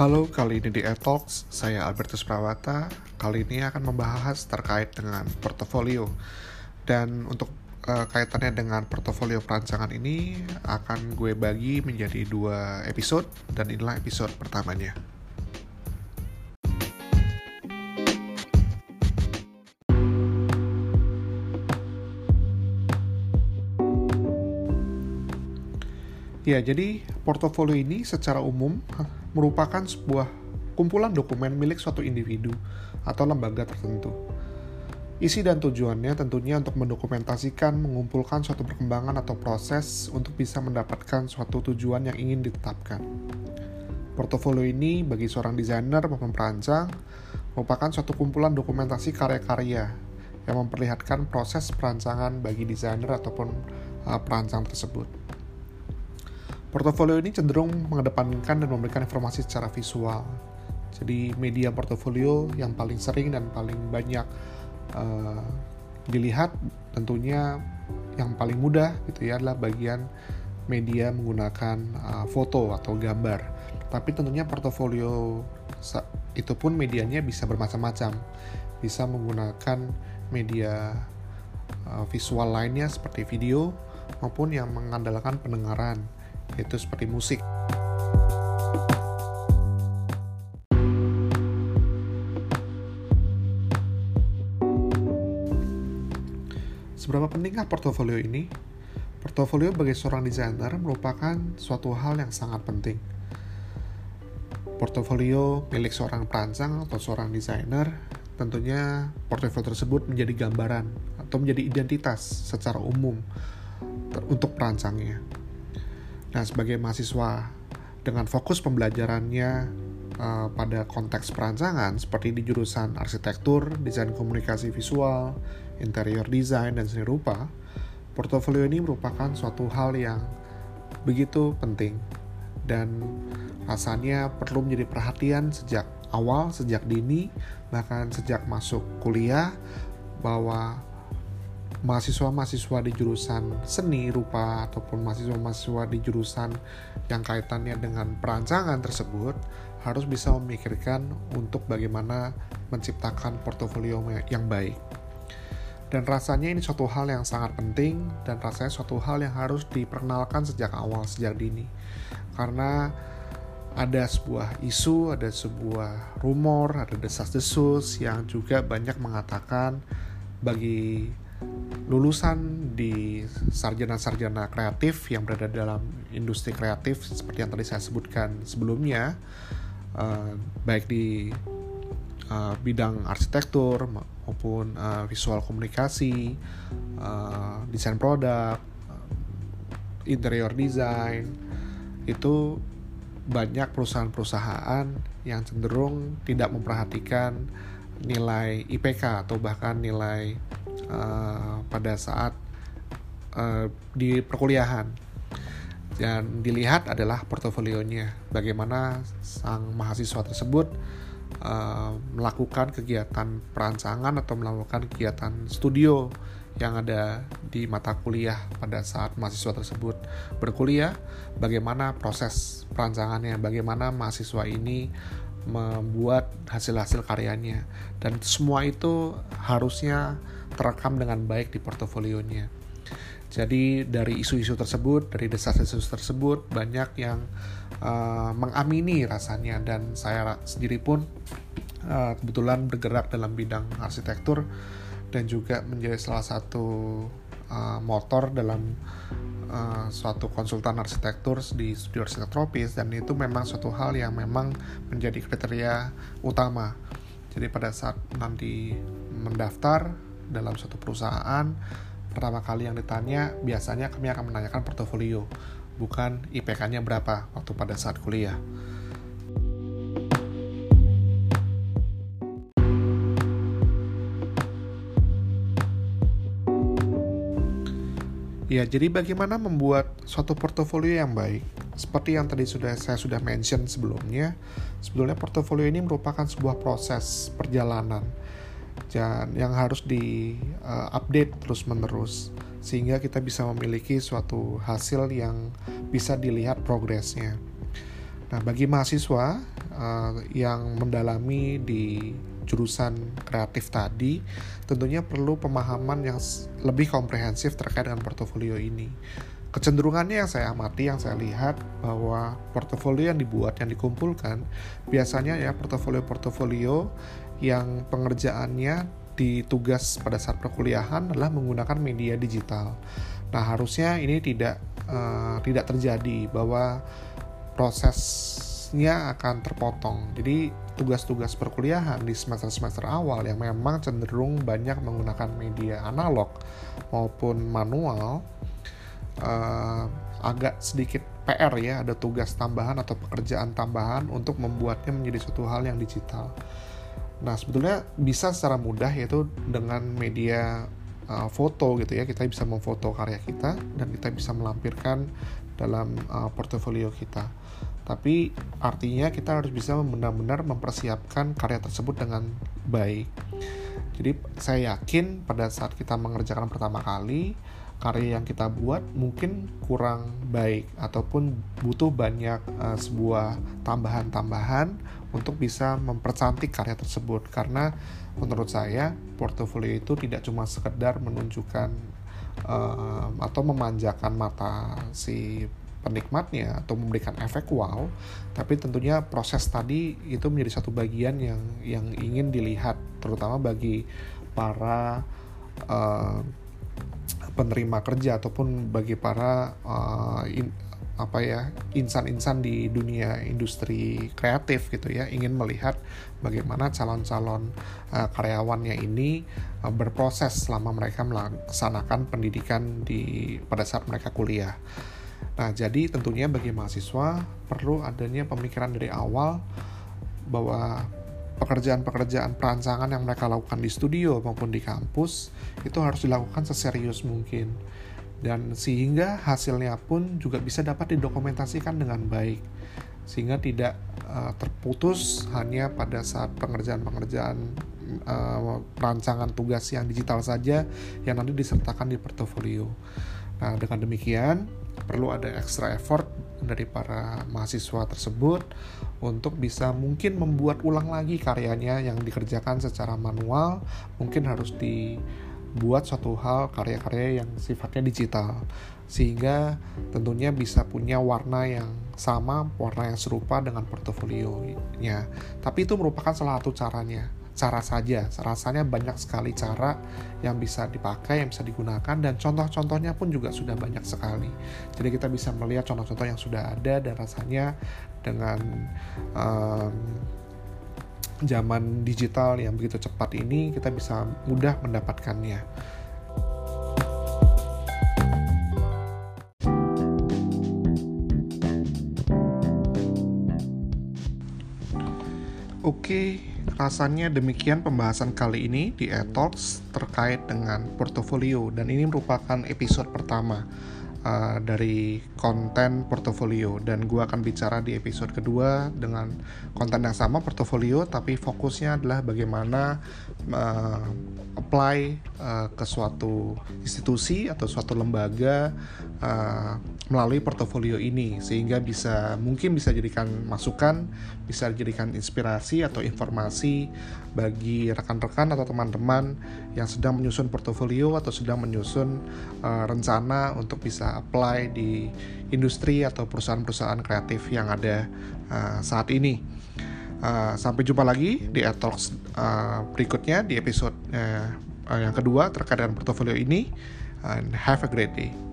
Halo, kali ini di Etalks, saya Albertus Prawata. Kali ini akan membahas terkait dengan portofolio. Dan untuk uh, kaitannya dengan portofolio perancangan ini akan gue bagi menjadi dua episode dan inilah episode pertamanya. Ya, jadi portofolio ini secara umum merupakan sebuah kumpulan dokumen milik suatu individu atau lembaga tertentu. Isi dan tujuannya tentunya untuk mendokumentasikan, mengumpulkan suatu perkembangan atau proses untuk bisa mendapatkan suatu tujuan yang ingin ditetapkan. Portofolio ini bagi seorang desainer maupun perancang merupakan suatu kumpulan dokumentasi karya-karya yang memperlihatkan proses perancangan bagi desainer ataupun uh, perancang tersebut. Portofolio ini cenderung mengedepankan dan memberikan informasi secara visual. Jadi media portofolio yang paling sering dan paling banyak uh, dilihat tentunya yang paling mudah gitu ya adalah bagian media menggunakan uh, foto atau gambar. Tapi tentunya portofolio itu pun medianya bisa bermacam-macam. Bisa menggunakan media uh, visual lainnya seperti video maupun yang mengandalkan pendengaran yaitu seperti musik. Seberapa pentingkah portofolio ini? Portofolio bagi seorang desainer merupakan suatu hal yang sangat penting. Portofolio milik seorang perancang atau seorang desainer, tentunya portofolio tersebut menjadi gambaran atau menjadi identitas secara umum untuk perancangnya. Nah, sebagai mahasiswa dengan fokus pembelajarannya uh, pada konteks perancangan seperti di jurusan arsitektur, desain komunikasi visual, interior design, dan seni rupa, portofolio ini merupakan suatu hal yang begitu penting dan rasanya perlu menjadi perhatian sejak awal, sejak dini, bahkan sejak masuk kuliah bahwa mahasiswa-mahasiswa di jurusan seni rupa ataupun mahasiswa-mahasiswa di jurusan yang kaitannya dengan perancangan tersebut harus bisa memikirkan untuk bagaimana menciptakan portofolio yang baik. Dan rasanya ini suatu hal yang sangat penting dan rasanya suatu hal yang harus diperkenalkan sejak awal, sejak dini. Karena ada sebuah isu, ada sebuah rumor, ada desas-desus yang juga banyak mengatakan bagi lulusan di sarjana-sarjana kreatif yang berada dalam industri kreatif seperti yang tadi saya sebutkan sebelumnya uh, baik di uh, bidang arsitektur maupun uh, visual komunikasi, uh, desain produk, interior design itu banyak perusahaan-perusahaan yang cenderung tidak memperhatikan nilai IPK atau bahkan nilai uh, pada saat uh, di perkuliahan. Dan dilihat adalah portofolionya. Bagaimana sang mahasiswa tersebut uh, melakukan kegiatan perancangan atau melakukan kegiatan studio yang ada di mata kuliah pada saat mahasiswa tersebut berkuliah. Bagaimana proses perancangannya? Bagaimana mahasiswa ini membuat hasil-hasil karyanya dan semua itu harusnya terekam dengan baik di portofolionya. Jadi dari isu-isu tersebut, dari desas-desus tersebut banyak yang uh, mengamini rasanya dan saya sendiri pun uh, kebetulan bergerak dalam bidang arsitektur dan juga menjadi salah satu uh, motor dalam uh, suatu konsultan arsitektur di studio arsitek dan itu memang suatu hal yang memang menjadi kriteria utama. Jadi pada saat nanti mendaftar dalam suatu perusahaan pertama kali yang ditanya biasanya kami akan menanyakan portofolio bukan IPK-nya berapa waktu pada saat kuliah. Ya, jadi bagaimana membuat suatu portofolio yang baik? Seperti yang tadi sudah saya sudah mention sebelumnya, sebetulnya portofolio ini merupakan sebuah proses perjalanan dan yang harus di uh, update terus menerus sehingga kita bisa memiliki suatu hasil yang bisa dilihat progresnya. Nah, bagi mahasiswa uh, yang mendalami di jurusan kreatif tadi tentunya perlu pemahaman yang lebih komprehensif terkait dengan portofolio ini. Kecenderungannya yang saya amati, yang saya lihat bahwa portofolio yang dibuat, yang dikumpulkan, biasanya ya portofolio-portofolio yang pengerjaannya ditugas pada saat perkuliahan adalah menggunakan media digital. Nah harusnya ini tidak uh, tidak terjadi bahwa prosesnya akan terpotong. Jadi tugas-tugas perkuliahan di semester-semester awal yang memang cenderung banyak menggunakan media analog maupun manual uh, agak sedikit PR ya, ada tugas tambahan atau pekerjaan tambahan untuk membuatnya menjadi suatu hal yang digital. Nah, sebetulnya bisa secara mudah yaitu dengan media uh, foto gitu ya, kita bisa memfoto karya kita dan kita bisa melampirkan dalam uh, portofolio kita tapi artinya kita harus bisa benar-benar mempersiapkan karya tersebut dengan baik. Jadi saya yakin pada saat kita mengerjakan pertama kali karya yang kita buat mungkin kurang baik ataupun butuh banyak uh, sebuah tambahan-tambahan untuk bisa mempercantik karya tersebut karena menurut saya portofolio itu tidak cuma sekedar menunjukkan uh, atau memanjakan mata si penikmatnya atau memberikan efek wow, tapi tentunya proses tadi itu menjadi satu bagian yang yang ingin dilihat terutama bagi para uh, penerima kerja ataupun bagi para uh, in, apa ya insan-insan di dunia industri kreatif gitu ya ingin melihat bagaimana calon-calon uh, karyawannya ini uh, berproses selama mereka melaksanakan pendidikan di pada saat mereka kuliah. Nah, jadi tentunya bagi mahasiswa perlu adanya pemikiran dari awal bahwa pekerjaan-pekerjaan perancangan yang mereka lakukan di studio maupun di kampus itu harus dilakukan seserius mungkin dan sehingga hasilnya pun juga bisa dapat didokumentasikan dengan baik sehingga tidak uh, terputus hanya pada saat pengerjaan-pengerjaan uh, perancangan tugas yang digital saja yang nanti disertakan di portofolio. Nah, dengan demikian perlu ada extra effort dari para mahasiswa tersebut untuk bisa mungkin membuat ulang lagi karyanya yang dikerjakan secara manual. Mungkin harus dibuat suatu hal karya-karya yang sifatnya digital. Sehingga tentunya bisa punya warna yang sama warna yang serupa dengan portofolionya. Tapi itu merupakan salah satu caranya cara saja. Rasanya banyak sekali cara yang bisa dipakai, yang bisa digunakan, dan contoh-contohnya pun juga sudah banyak sekali. Jadi kita bisa melihat contoh-contoh yang sudah ada dan rasanya dengan um, zaman digital yang begitu cepat ini kita bisa mudah mendapatkannya. Oke, okay, Rasanya demikian pembahasan kali ini di eTalks terkait dengan portofolio dan ini merupakan episode pertama uh, dari konten portofolio. Dan gue akan bicara di episode kedua dengan konten yang sama portofolio tapi fokusnya adalah bagaimana uh, apply uh, ke suatu institusi atau suatu lembaga uh, melalui portofolio ini. Sehingga bisa mungkin bisa jadikan masukan, bisa dijadikan inspirasi atau informasi bagi rekan-rekan atau teman-teman yang sedang menyusun portofolio atau sedang menyusun uh, rencana untuk bisa apply di industri atau perusahaan-perusahaan kreatif yang ada uh, saat ini. Uh, sampai jumpa lagi di Talks uh, berikutnya di episode uh, yang kedua terkait dengan portofolio ini and have a great day.